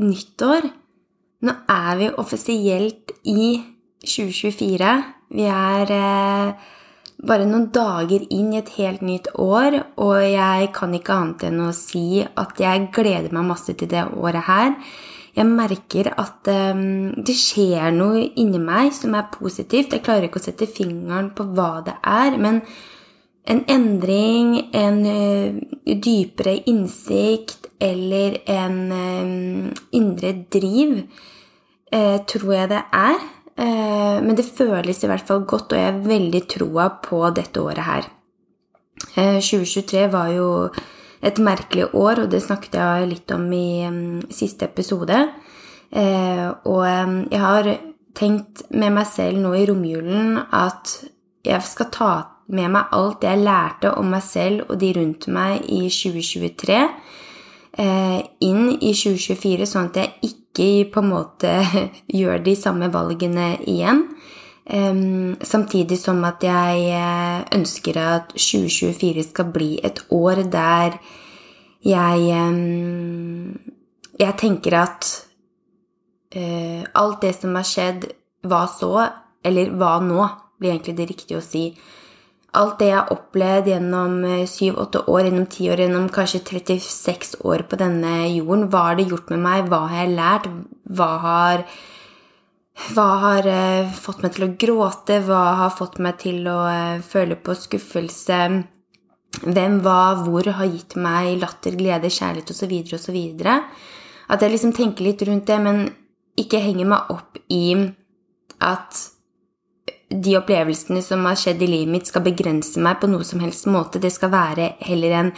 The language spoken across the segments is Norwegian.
Nyttår! Nå er vi offisielt i 2024. Vi er eh, bare noen dager inn i et helt nytt år, og jeg kan ikke annet enn å si at jeg gleder meg masse til det året her. Jeg merker at eh, det skjer noe inni meg som er positivt. Jeg klarer ikke å sette fingeren på hva det er, men en endring, en uh, dypere innsikt eller en uh, indre driv, uh, tror jeg det er. men det føles i hvert fall godt, og jeg har veldig troa på dette året her. 2023 var jo et merkelig år, og det snakket jeg litt om i um, siste episode. og jeg har tenkt med meg selv nå i romjulen at jeg skal ta med meg alt jeg lærte om meg selv og de rundt meg i 2023, eh, inn i 2024, sånn at jeg ikke på en måte gjør de samme valgene igjen. Samtidig som at jeg eh, ønsker at 2024 skal bli et år der jeg Jeg tenker at eh, alt det som har skjedd, hva så? Eller hva nå, blir egentlig det riktige å si alt det jeg har opplevd gjennom eh, syv-åtte år, gjennom ti år, gjennom kanskje 36 år på denne jorden, hva har det gjort med meg? Hva har jeg lært? Hva har, hva har uh, fått meg til å gråte? Hva har fått meg til å uh, føle på skuffelse? Hvem, hva, hvor har gitt meg latter, glede, kjærlighet osv. osv. At jeg liksom tenker litt rundt det, men ikke henger meg opp i at de opplevelsene som har skjedd i livet mitt, skal begrense meg på noe som helst måte. Det skal være heller en,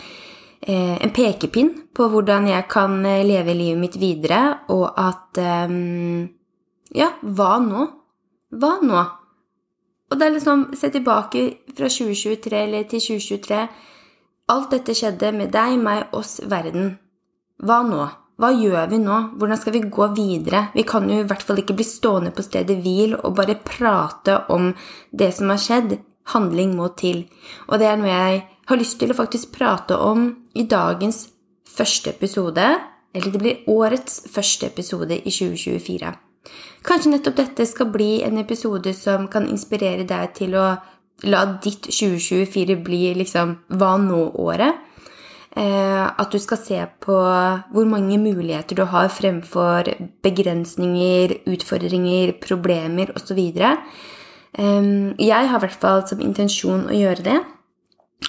eh, en pekepinn på hvordan jeg kan eh, leve livet mitt videre, og at um, Ja, hva nå? Hva nå? Og det er liksom Se tilbake fra 2023 eller til 2023. Alt dette skjedde med deg, meg, oss, verden. Hva nå? Hva gjør vi nå? Hvordan skal vi gå videre? Vi kan jo i hvert fall ikke bli stående på stedet hvil og bare prate om det som har skjedd. Handling må til. Og det er noe jeg har lyst til å faktisk prate om i dagens første episode. Eller det blir årets første episode i 2024. Kanskje nettopp dette skal bli en episode som kan inspirere deg til å la ditt 2024 bli liksom hva nå-året. Eh, at du skal se på hvor mange muligheter du har fremfor begrensninger, utfordringer, problemer osv. Jeg har i hvert fall som intensjon å gjøre det.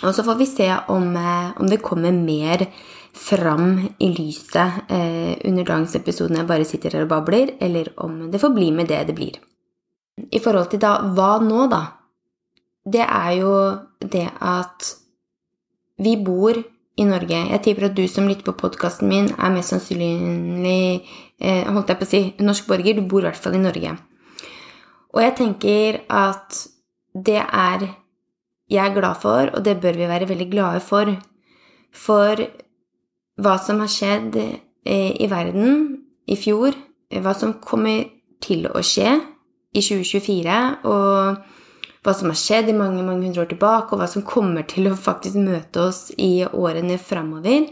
Og så får vi se om, eh, om det kommer mer fram i lyset eh, under dagens episode når jeg bare sitter her og babler, eller om det får bli med det det blir. I forhold til da hva nå, da? Det er jo det at vi bor i Norge. Jeg tipper at du som lytter på podkasten min, er mest sannsynlig eh, holdt jeg på å si, norsk borger. Du bor i hvert fall i Norge. Og jeg tenker at det er jeg er glad for, og det bør vi være veldig glade for. For hva som har skjedd eh, i verden i fjor, hva som kommer til å skje i 2024, og hva som har skjedd i mange mange hundre år tilbake, og hva som kommer til å faktisk møte oss i årene framover.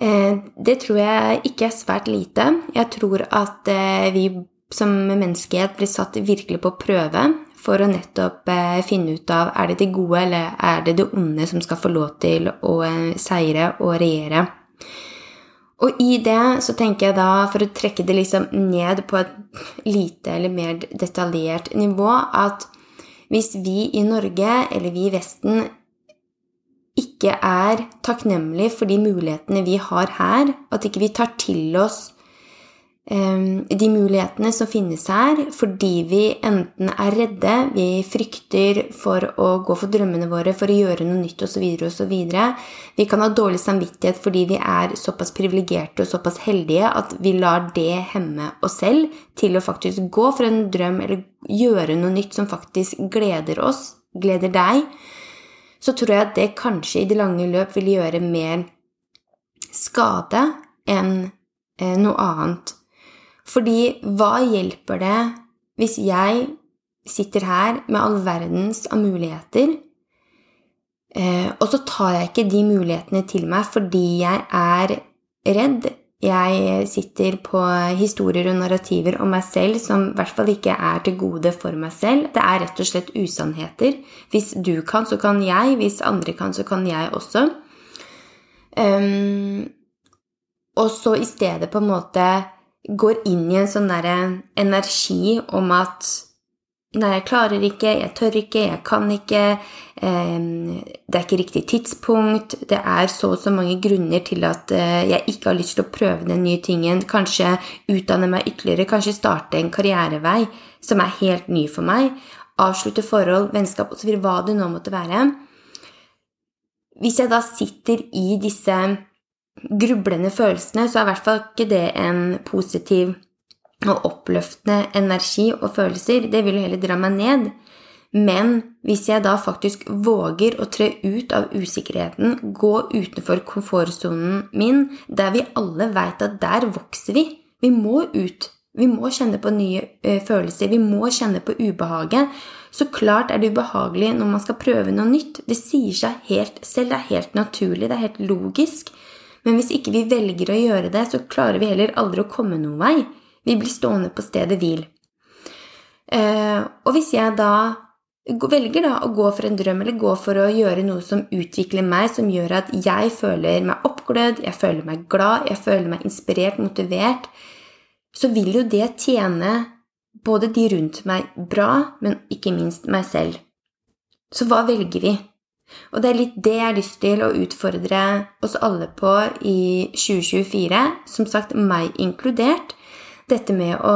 Eh, det tror jeg ikke er svært lite. Jeg tror at eh, vi som menneskehet blir satt virkelig på prøve for å nettopp eh, finne ut av er det det gode eller er det det onde som skal få lov til å seire og regjere. Og i det så tenker jeg da, for å trekke det liksom ned på et lite eller mer detaljert nivå, at hvis vi i Norge, eller vi i Vesten, ikke er takknemlige for de mulighetene vi har her, at ikke vi tar til oss de mulighetene som finnes her, fordi vi enten er redde, vi frykter for å gå for drømmene våre, for å gjøre noe nytt osv., osv. Vi kan ha dårlig samvittighet fordi vi er såpass privilegerte og såpass heldige at vi lar det hemme oss selv til å faktisk gå for en drøm eller gjøre noe nytt som faktisk gleder oss, gleder deg, så tror jeg at det kanskje i det lange løp vil gjøre mer skade enn eh, noe annet. Fordi hva hjelper det hvis jeg sitter her med all verdens av muligheter, eh, og så tar jeg ikke de mulighetene til meg fordi jeg er redd. Jeg sitter på historier og narrativer om meg selv som i hvert fall ikke er til gode for meg selv. Det er rett og slett usannheter. Hvis du kan, så kan jeg. Hvis andre kan, så kan jeg også. Um, og så i stedet på en måte går inn i en sånn derre energi om at Nei, jeg klarer ikke, jeg tør ikke, jeg kan ikke, det er ikke riktig tidspunkt, det er så og så mange grunner til at eh, jeg ikke har lyst til å prøve den nye tingen, kanskje utdanne meg ytterligere, kanskje starte en karrierevei som er helt ny for meg, avslutte forhold, vennskap osv., hva det nå måtte være. Hvis jeg da sitter i disse grublende følelsene, så er i hvert fall ikke det en positiv og oppløftende energi og følelser, det vil jo heller dra meg ned. Men hvis jeg da faktisk våger å tre ut av usikkerheten, gå utenfor komfortsonen min, der vi alle veit at der vokser vi Vi må ut. Vi må kjenne på nye ø, følelser. Vi må kjenne på ubehaget. Så klart er det ubehagelig når man skal prøve noe nytt. Det sier seg helt selv. Det er helt naturlig. Det er helt logisk. Men hvis ikke vi velger å gjøre det, så klarer vi heller aldri å komme noen vei. Vi blir stående på stedet hvil. Eh, og hvis jeg da velger da å gå for en drøm eller gå for å gjøre noe som utvikler meg, som gjør at jeg føler meg oppglødd, jeg føler meg glad, jeg føler meg inspirert, motivert, så vil jo det tjene både de rundt meg bra, men ikke minst meg selv. Så hva velger vi? Og det er litt det jeg har lyst til å utfordre oss alle på i 2024, som sagt meg inkludert dette med å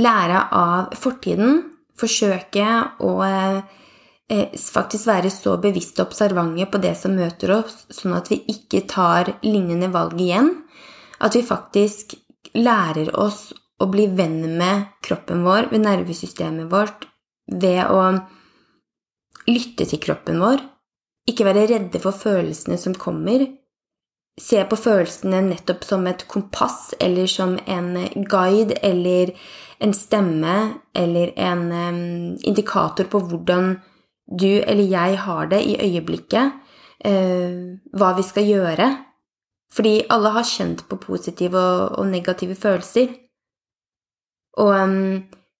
lære av fortiden, forsøke å eh, faktisk være så bevisst og observante på det som møter oss, sånn at vi ikke tar lignende valg igjen. At vi faktisk lærer oss å bli venn med kroppen vår, ved nervesystemet vårt, ved å lytte til kroppen vår. Ikke være redde for følelsene som kommer, se på følelsene nettopp som et kompass eller som en guide eller en stemme eller en indikator på hvordan du eller jeg har det i øyeblikket, uh, hva vi skal gjøre. Fordi alle har kjent på positive og, negative følelser. Og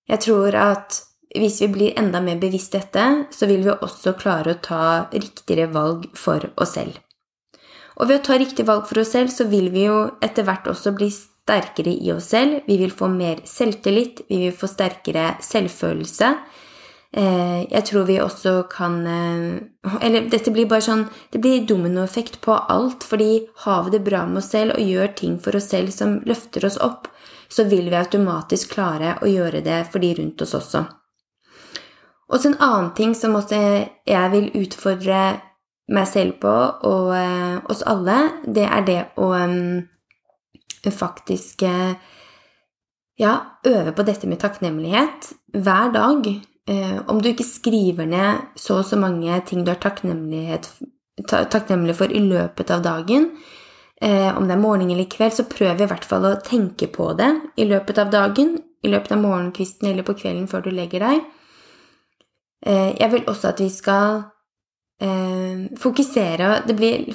jeg tror at hvis vi blir enda mer bevisst dette, så vil vi også klare å ta riktigere valg for oss selv. Og ved å ta riktig valg for oss selv, så vil vi jo etter hvert også bli sterkere i oss selv. Vi vil få mer selvtillit, vi vil få sterkere selvfølelse. Eh, jeg tror vi også kan eh, Eller dette blir bare sånn Det blir dominoeffekt på alt. fordi har vi det bra med oss selv og gjør ting for oss selv som løfter oss opp, så vil vi automatisk klare å gjøre det for de rundt oss også. Og så en annen ting som jeg vil utfordre meg selv på, og eh, oss alle, det er det å um, faktisk uh, ja, øve på dette med takknemlighet hver dag. Eh, om du ikke skriver ned så og så mange ting du er takknemlig for i løpet av dagen, om det er morgen eller kveld, så prøv i hvert fall å tenke på det i løpet av dagen, i løpet av morgenkvisten eller på kvelden før du legger deg. Jeg vil også at vi skal eh, fokusere det blir,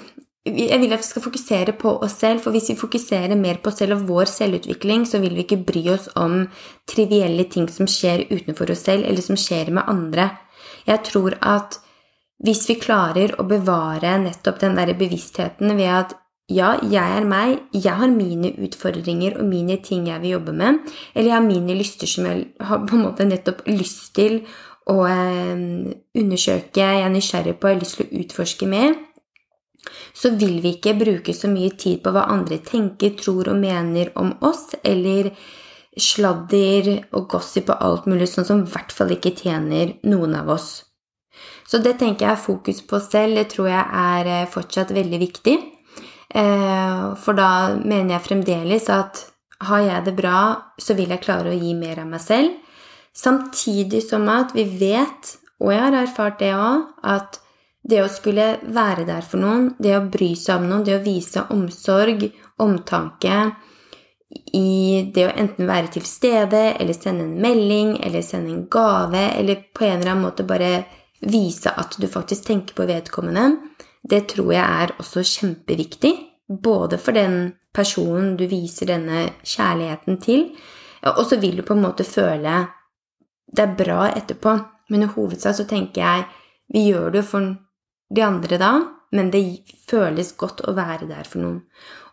Jeg vil at vi skal fokusere på oss selv, for hvis vi fokuserer mer på oss selv og vår selvutvikling, så vil vi ikke bry oss om trivielle ting som skjer utenfor oss selv, eller som skjer med andre. Jeg tror at hvis vi klarer å bevare nettopp den der bevisstheten ved at ja, jeg er meg, jeg har mine utfordringer og mine ting jeg vil jobbe med, eller jeg har mine lyster som jeg har på en måte nettopp lyst til å eh, undersøke, jeg er nysgjerrig på, jeg har lyst til å utforske mer, så vil vi ikke bruke så mye tid på hva andre tenker, tror og mener om oss, eller sladder og gossip og alt mulig sånn som i hvert fall ikke tjener noen av oss. Så det tenker jeg er fokus på selv, det tror jeg er eh, fortsatt veldig viktig. Eh, for da mener jeg fremdeles at har jeg det bra, så vil jeg klare å gi mer av meg selv. Samtidig som at vi vet, og jeg har erfart det òg, at det å skulle være der for noen, det å bry seg om noen, det å vise omsorg, omtanke i det å enten være til stede, eller sende en melding, eller sende en gave, eller på en eller annen måte bare vise at du faktisk tenker på vedkommende, det tror jeg er også kjempeviktig både for den personen du viser denne kjærligheten til, og så vil du på en måte føle det er bra etterpå. Men i hovedsak så tenker jeg vi gjør det for de andre da, men det føles godt å være der for noen.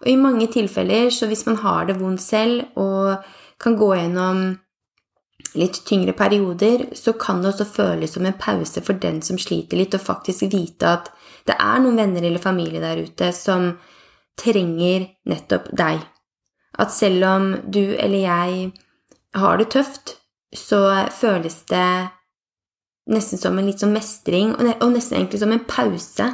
Og i mange tilfeller, så hvis man har det vondt selv og kan gå gjennom litt tyngre perioder, så kan det også føles som en pause for den som sliter litt, og faktisk vite at det er noen venner eller familie der ute som trenger nettopp deg. At selv om du eller jeg har det tøft, så føles det nesten som en litt sånn mestring, og nesten egentlig som en pause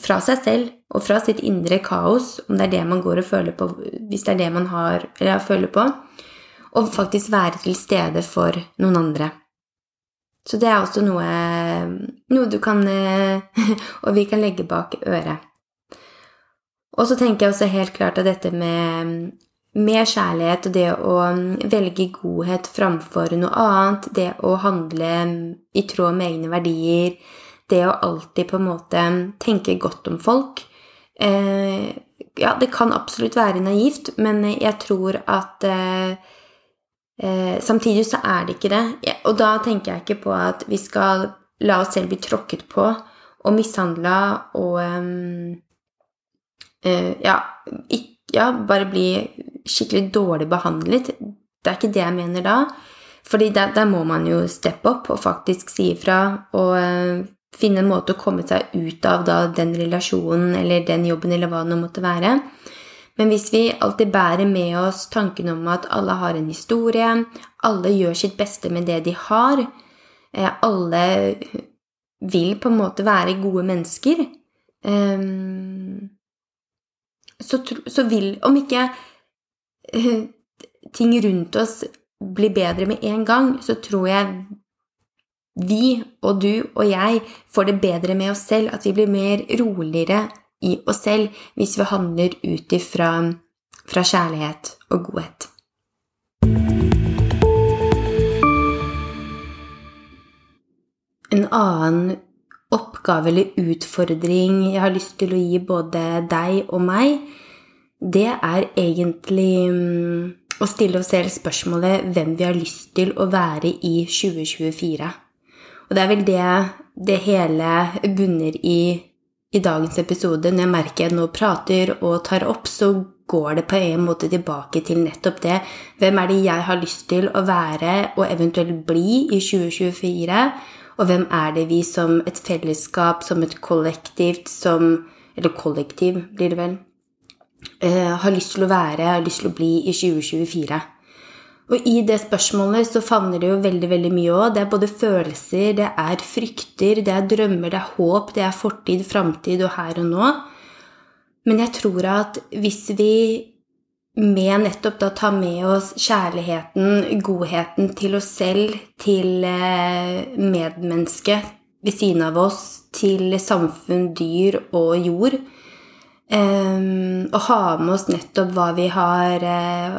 fra seg selv og fra sitt indre kaos, om det er det man går og føler på, hvis det er det man har eller føler på, og faktisk være til stede for noen andre. Så det er også noe, noe du kan Og vi kan legge bak øret. Og så tenker jeg også helt klart at dette med, med kjærlighet og det å velge godhet framfor noe annet, det å handle i tråd med egne verdier, det å alltid på en måte tenke godt om folk eh, Ja, det kan absolutt være naivt, men jeg tror at eh, Eh, samtidig så er det ikke det. Og da tenker jeg ikke på at vi skal la oss selv bli tråkket på og mishandla og um, ja, ikke, ja, bare bli skikkelig dårlig behandlet. Det er ikke det jeg mener da. Fordi der, der må man jo steppe opp og faktisk si ifra og uh, finne en måte å komme seg ut av da, den relasjonen eller den jobben eller hva det nå måtte være. Men hvis vi alltid bærer med oss tanken om at alle har en historie, alle gjør sitt beste med det de har, eh, alle vil på en måte være gode mennesker, ehm, så, vil Om ikke eh, ting rundt oss blir bedre med en gang, så tror jeg vi og du og jeg får det bedre med oss selv, at vi blir mer roligere, i oss selv hvis vi handler ut ifra fra kjærlighet og godhet. En annen oppgave eller utfordring jeg har lyst til å gi både deg og meg, det er egentlig mm, å stille oss selv spørsmålet hvem vi har lyst til å være i 2024. Og det er vel det det hele bunner i i dagens episode, når jeg merker jeg nå prater og tar opp, så går det på en måte tilbake til nettopp det. Hvem er det jeg har lyst til å være og eventuelt bli i 2024? Og hvem er det vi som et fellesskap, som et kollektivt, som Eller kollektiv, blir det vel. Uh, har lyst til å være, har lyst til å bli i 2024. Og i det spørsmålet så favner det jo veldig veldig mye òg. Det er både følelser, det er frykter, det er drømmer, det er håp, det er fortid, framtid og her og nå. Men jeg tror at hvis vi med nettopp da ta med oss kjærligheten, godheten til oss selv, til eh, medmennesket ved siden av oss, til samfunn, dyr og jord, eh, og ha med oss nettopp hva vi har eh,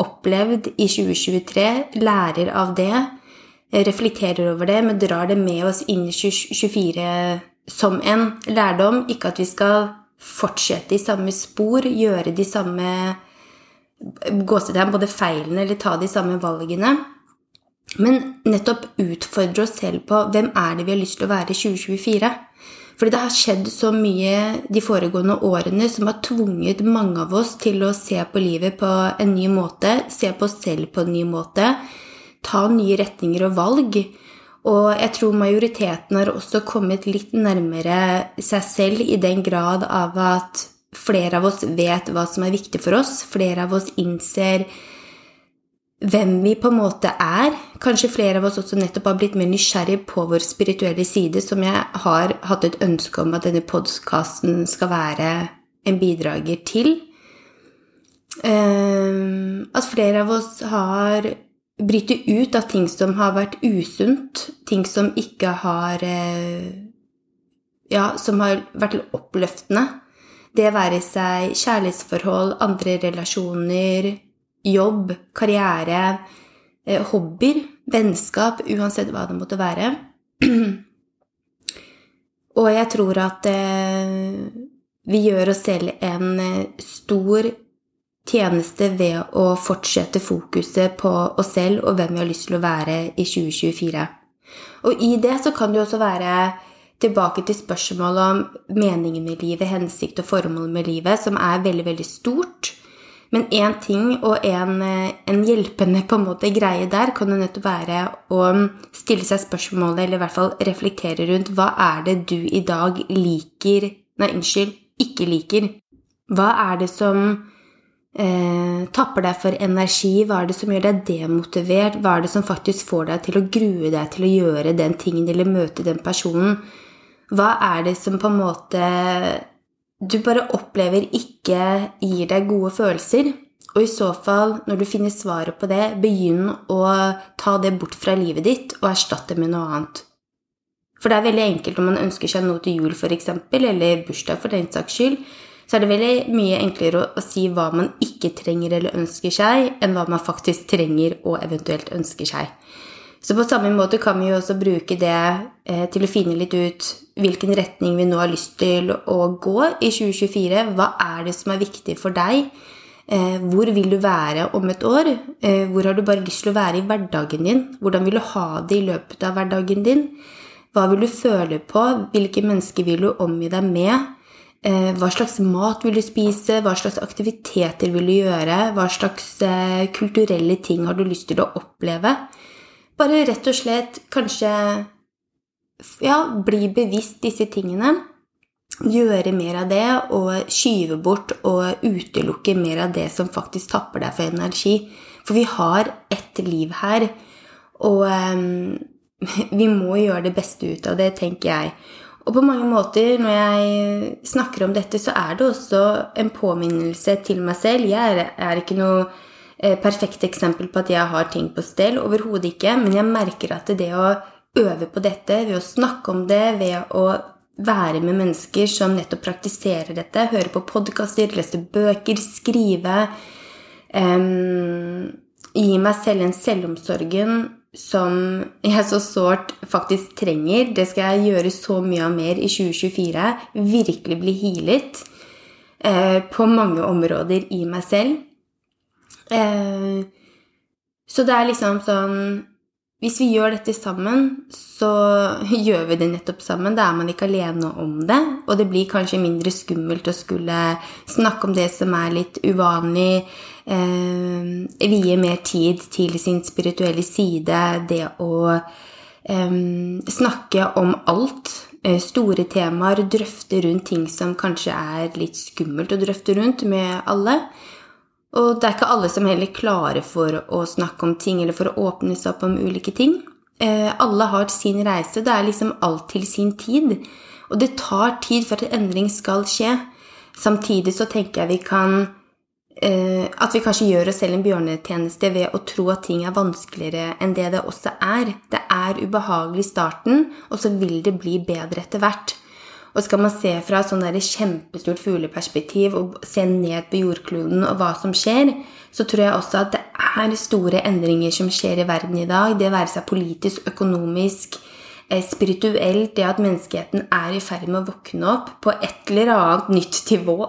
opplevd i 2023, lærer av det, reflekterer over det, men drar det med oss inn i 2024 som en lærdom. Ikke at vi skal fortsette i samme spor, gjøre de samme gåsetegn, både feilene eller ta de samme valgene. Men nettopp utfordre oss selv på hvem er det vi har lyst til å være i 2024. Fordi det har skjedd så mye de foregående årene som har tvunget mange av oss til å se på livet på en ny måte, se på oss selv på en ny måte, ta nye retninger og valg. Og jeg tror majoriteten har også kommet litt nærmere seg selv i den grad av at flere av oss vet hva som er viktig for oss, flere av oss innser hvem vi på en måte er. Kanskje flere av oss også nettopp har blitt mer nysgjerrig på vår spirituelle side, som jeg har hatt et ønske om at denne podkasten skal være en bidrager til. Ehm, at flere av oss har brytet ut av ting som har vært usunt, ting som ikke har eh, Ja, som har vært oppløftende. Det være seg kjærlighetsforhold, andre relasjoner, jobb, karriere, eh, hobbyer, vennskap, uansett hva det måtte være. Og jeg tror at eh, vi gjør oss selv en eh, stor tjeneste ved å fortsette fokuset på oss selv og hvem vi har lyst til å være i 2024. Og i det så kan det jo også være tilbake til spørsmålet om meningen med livet, hensikt og formål med livet, som er veldig, veldig stort. Men én ting og en, en, hjelpende en måte greie der kan jo nettopp være å stille seg spørsmålet, eller i hvert fall reflektere rundt, hva er det du i dag liker Nei, unnskyld, ikke liker. Hva er det som eh, tapper deg for energi? Hva er det som gjør deg demotivert? Hva er det som faktisk får deg til å grue deg til å gjøre den tingen eller møte den personen? Hva er det som på en måte du bare opplever ikke gir deg gode følelser? Og i så fall, når du finner svaret på det, begynn å ta det bort fra livet ditt og erstatte det med noe annet. For det er veldig enkelt om man ønsker seg noe til jul f.eks., eller bursdag for den saks skyld, så er det veldig mye enklere å, å, si hva man ikke trenger eller ønsker seg, enn hva man faktisk trenger og eventuelt ønsker seg. Så på samme måte kan vi jo også bruke det eh, til å finne litt ut hvilken retning vi nå har lyst til å gå i 2024. Hva er det som er viktig for deg? Eh, hvor vil du være om et år? Eh, hvor har du bare lyst til å være i hverdagen din? Hvordan vil du ha det i løpet av hverdagen din? Hva vil du føle på? Hvilke mennesker vil du omgi deg med? Hva slags mat vil du spise? Hva slags aktiviteter vil du gjøre? Hva slags kulturelle ting har du lyst til å oppleve? Bare rett og slett kanskje ja, bli bevisst disse tingene. Gjøre mer av det og skyve bort og utelukke mer av det som faktisk tapper deg for energi. For vi har ett liv her, og um, vi må gjøre det beste ut av det, tenker jeg. Og på mange måter, når jeg snakker om dette, så er det også en påminnelse til meg selv. Jeg er, er ikke noe perfekt eksempel på at jeg har ting på stell. Overhodet ikke. Men jeg merker at det å øve på dette, ved å snakke om det, ved å være med mennesker som nettopp praktiserer dette, høre på podkaster, lese bøker, skrive um, Gi meg selv en selvomsorgen som jeg så sårt faktisk trenger. Det skal jeg gjøre så mye av mer i 2024. Virkelig bli healet uh, på mange områder i meg selv. Eh, så det er liksom sånn Hvis vi gjør dette sammen, så gjør vi det nettopp sammen. Da er man ikke alene om det, og det blir kanskje mindre skummelt å skulle snakke om det som er litt uvanlig eh, vie mer tid til sin spirituelle side, det å eh, snakke om alt. Eh, store temaer, drøfte rundt ting som kanskje er litt skummelt å drøfte rundt med alle. Og det er ikke alle som heller klarer for å snakke om ting eller for å åpne seg opp om ulike ting. Eh, alle har sin reise. Det er liksom alt til sin tid. Og det tar tid for at endring skal skje. Samtidig så tenker jeg vi kan Eh, at vi kanskje gjør oss selv en bjørnetjeneste ved å tro at ting er vanskeligere enn det det også er. Det er ubehagelig i starten, og så vil det bli bedre etter hvert. Og skal man se fra et sånn kjempestort fugleperspektiv og se ned på jordkloden og hva som skjer, så tror jeg også at det er store endringer som skjer i verden i dag. Det være seg politisk, økonomisk, Eh, spirituelt, det at menneskeheten er i ferd med å våkne opp på et eller annet nytt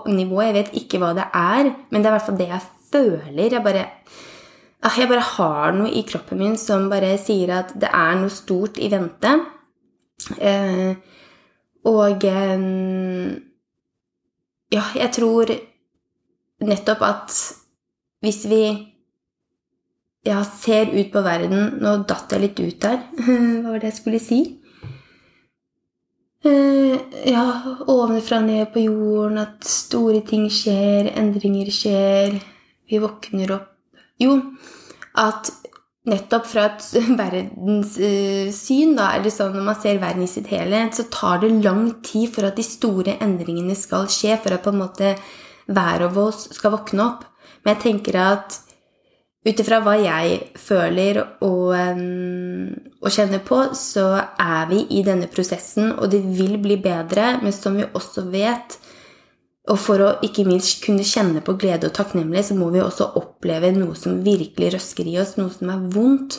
nivå. Jeg vet ikke hva det er, men det er i hvert fall det jeg føler. Jeg bare, ah, jeg bare har noe i kroppen min som bare sier at det er noe stort i vente. Eh, og eh, ja, jeg tror nettopp at hvis vi ja, ser ut på verden Nå datt jeg litt ut der. Hva var det jeg skulle si? Uh, ja, ovenfra ned på jorden, at store ting skjer, endringer skjer, vi våkner opp Jo, at nettopp fra et verdenssyn, da, eller sånn når man ser verden i sitt helhet, så tar det lang tid for at de store endringene skal skje, for at på en måte hver av oss skal våkne opp. Men jeg tenker at ut ifra hva jeg føler og, og, kjenner på, så er vi i denne prosessen, og det vil bli bedre, men som vi også vet Og for å ikke minst kunne kjenne på glede og takknemlighet, så må vi også oppleve noe som virkelig røsker i oss, noe som er vondt.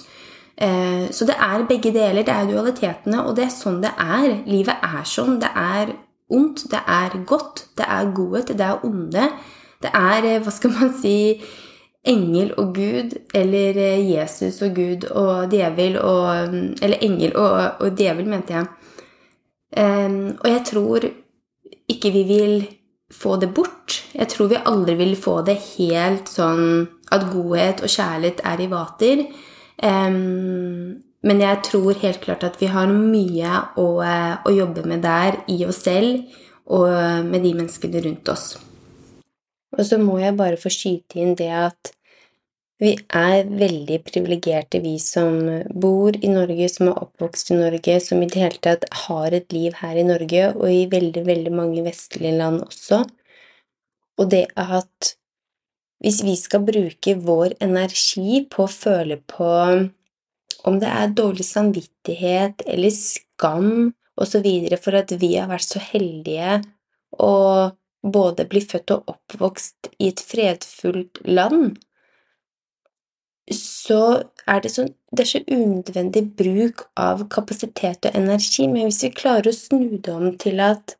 Eh, så det er begge deler. Det er dualitetene, og det er sånn det er. Livet er sånn. Det er ondt, det er godt, det er godhet, det er onde. Det er, eh, hva skal man si, engel og Gud, eller eh, Jesus og Gud og djevel og Eller engel og, og djevel, mente jeg. Og jeg tror ikke vi vil få det bort. Jeg tror vi aldri vil få det helt sånn at godhet og kjærlighet er i vater. Um, men jeg tror helt klart at vi har mye å, å, jobbe med der i oss selv og med de menneskene rundt oss. Og så må jeg bare få skyte inn det at vi er veldig privilegerte, vi som bor i Norge, som er oppvokst i Norge, som i det hele tatt har et liv her i Norge, og i veldig, veldig mange vestlige land også. Og det at hvis vi skal bruke vår energi på å føle på om det er dårlig samvittighet eller skam osv. for at vi har vært så heldige å både bli født og oppvokst i et fredfullt land, så er det, så, det er så unødvendig bruk av kapasitet og energi. Men hvis vi klarer å snu det om til at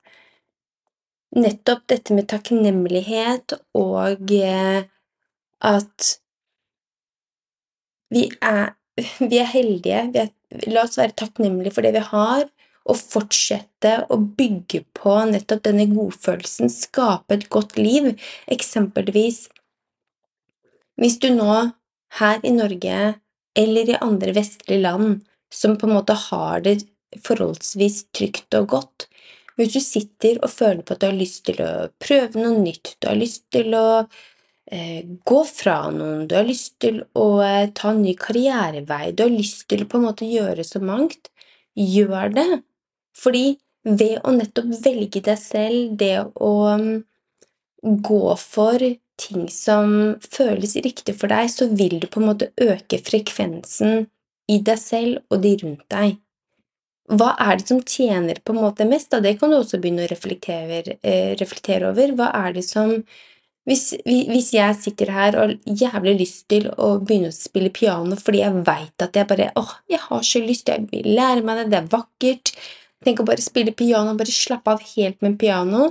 nettopp dette med takknemlighet og eh, at vi er vi er heldige. Vi er, la oss være takknemlige for det vi har, og fortsette å bygge på nettopp denne godfølelsen, skape et godt liv. Eksempelvis hvis du nå her i Norge eller i andre vestlige land som på en måte har det forholdsvis trygt og godt, hvis du sitter og føler på at du har lyst til å prøve noe nytt, du har lyst til å Eh, gå fra noen, du har lyst til å eh, ta en ny karrierevei, du har lyst til å på en måte gjøre så mangt, gjør det. Fordi ved å nettopp velge deg selv, det å mm, gå for ting som føles riktig for deg, så vil du på en måte øke frekvensen i deg selv og de rundt deg. Hva er det som tjener på en måte mest? Da? Det kan du også begynne å reflektere, eh, reflektere over. Hva er det som hvis, hvis, jeg sitter her og har jævlig lyst til å begynne å spille piano fordi jeg veit at jeg bare åh, jeg har så lyst, jeg vil lære meg det, det er vakkert Tenk å bare spille piano, bare slappe av helt med piano.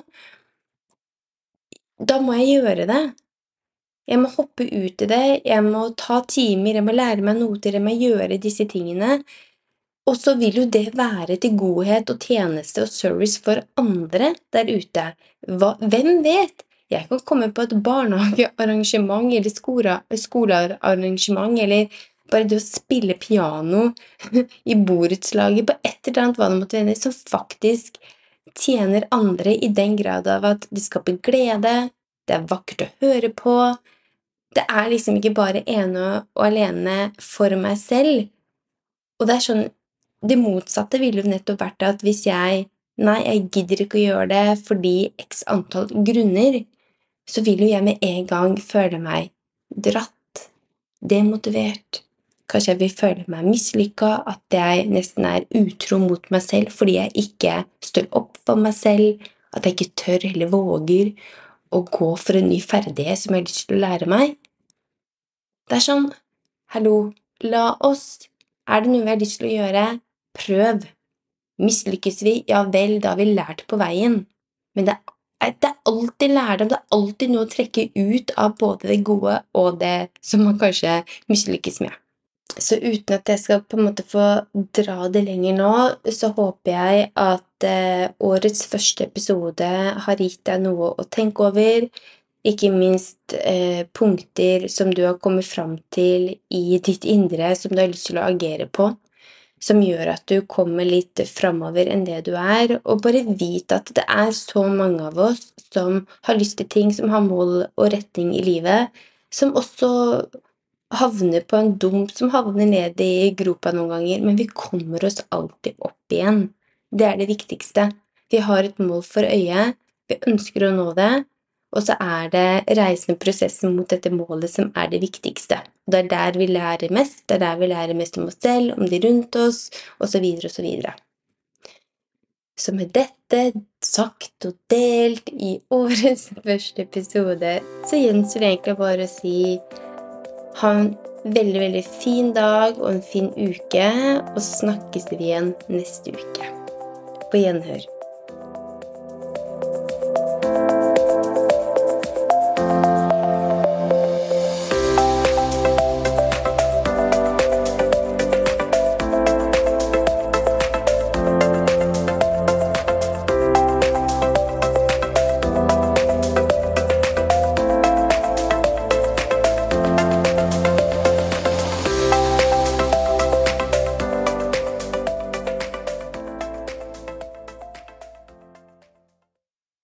Da må jeg gjøre det. Jeg må hoppe ut i det, jeg må ta timer, jeg må lære meg noter, jeg må gjøre disse tingene. Og så vil jo det være til godhet og tjeneste og service for andre der ute. Hva, hvem vet? Jeg kan komme på et barnehagearrangement eller skolearrangement eller bare det å spille piano i borettslaget, på et eller annet hva det måtte være, som faktisk tjener andre i den grad av at de skaper glede, det er vakkert å høre på Det er liksom ikke bare ene og alene for meg selv. Og det er sånn Det motsatte ville jo nettopp vært at hvis jeg Nei, jeg gidder ikke å gjøre det fordi x antall grunner så vil jo jeg med en gang føle meg dratt, demotivert. Kanskje jeg vil føle meg mislykka, at jeg nesten er utro mot meg selv fordi jeg ikke står opp for meg selv, at jeg ikke tør eller våger å gå for en ny ferdighet som jeg har lyst til å lære meg. Det er sånn, hallo, la oss, er det noe vi har lyst til å gjøre, prøv. Mislykkes vi, ja vel, da har vi lært på veien, men det er det er alltid lærdom, det er alltid noe å trekke ut av både det gode og det som man kanskje mislykkes med. Så uten at jeg skal på en måte få dra det lenger nå, så håper jeg at eh, årets første episode har gitt deg noe å tenke over. Ikke minst eh, punkter som du har kommet fram til i ditt indre som du har lyst til å agere på som gjør at du kommer litt framover enn det du er, og bare vit at det er så mange av oss som har lyst til ting, som har mål og retning i livet, som også havner på en dump, som havner ned i gropa noen ganger, men vi kommer oss alltid opp igjen. Det er det viktigste. Vi har et mål for øyet, vi ønsker å nå det, og så er det reisende prosessen mot dette målet som er det viktigste. Det er der vi lærer mest, det er der vi lærer mest om oss selv, om de rundt oss, osv., osv. Så med dette sagt og delt i årets første episode, så gjenstår det egentlig bare å si ha en veldig, veldig fin dag og en fin uke, og så snakkes vi igjen neste uke. På gjenhør.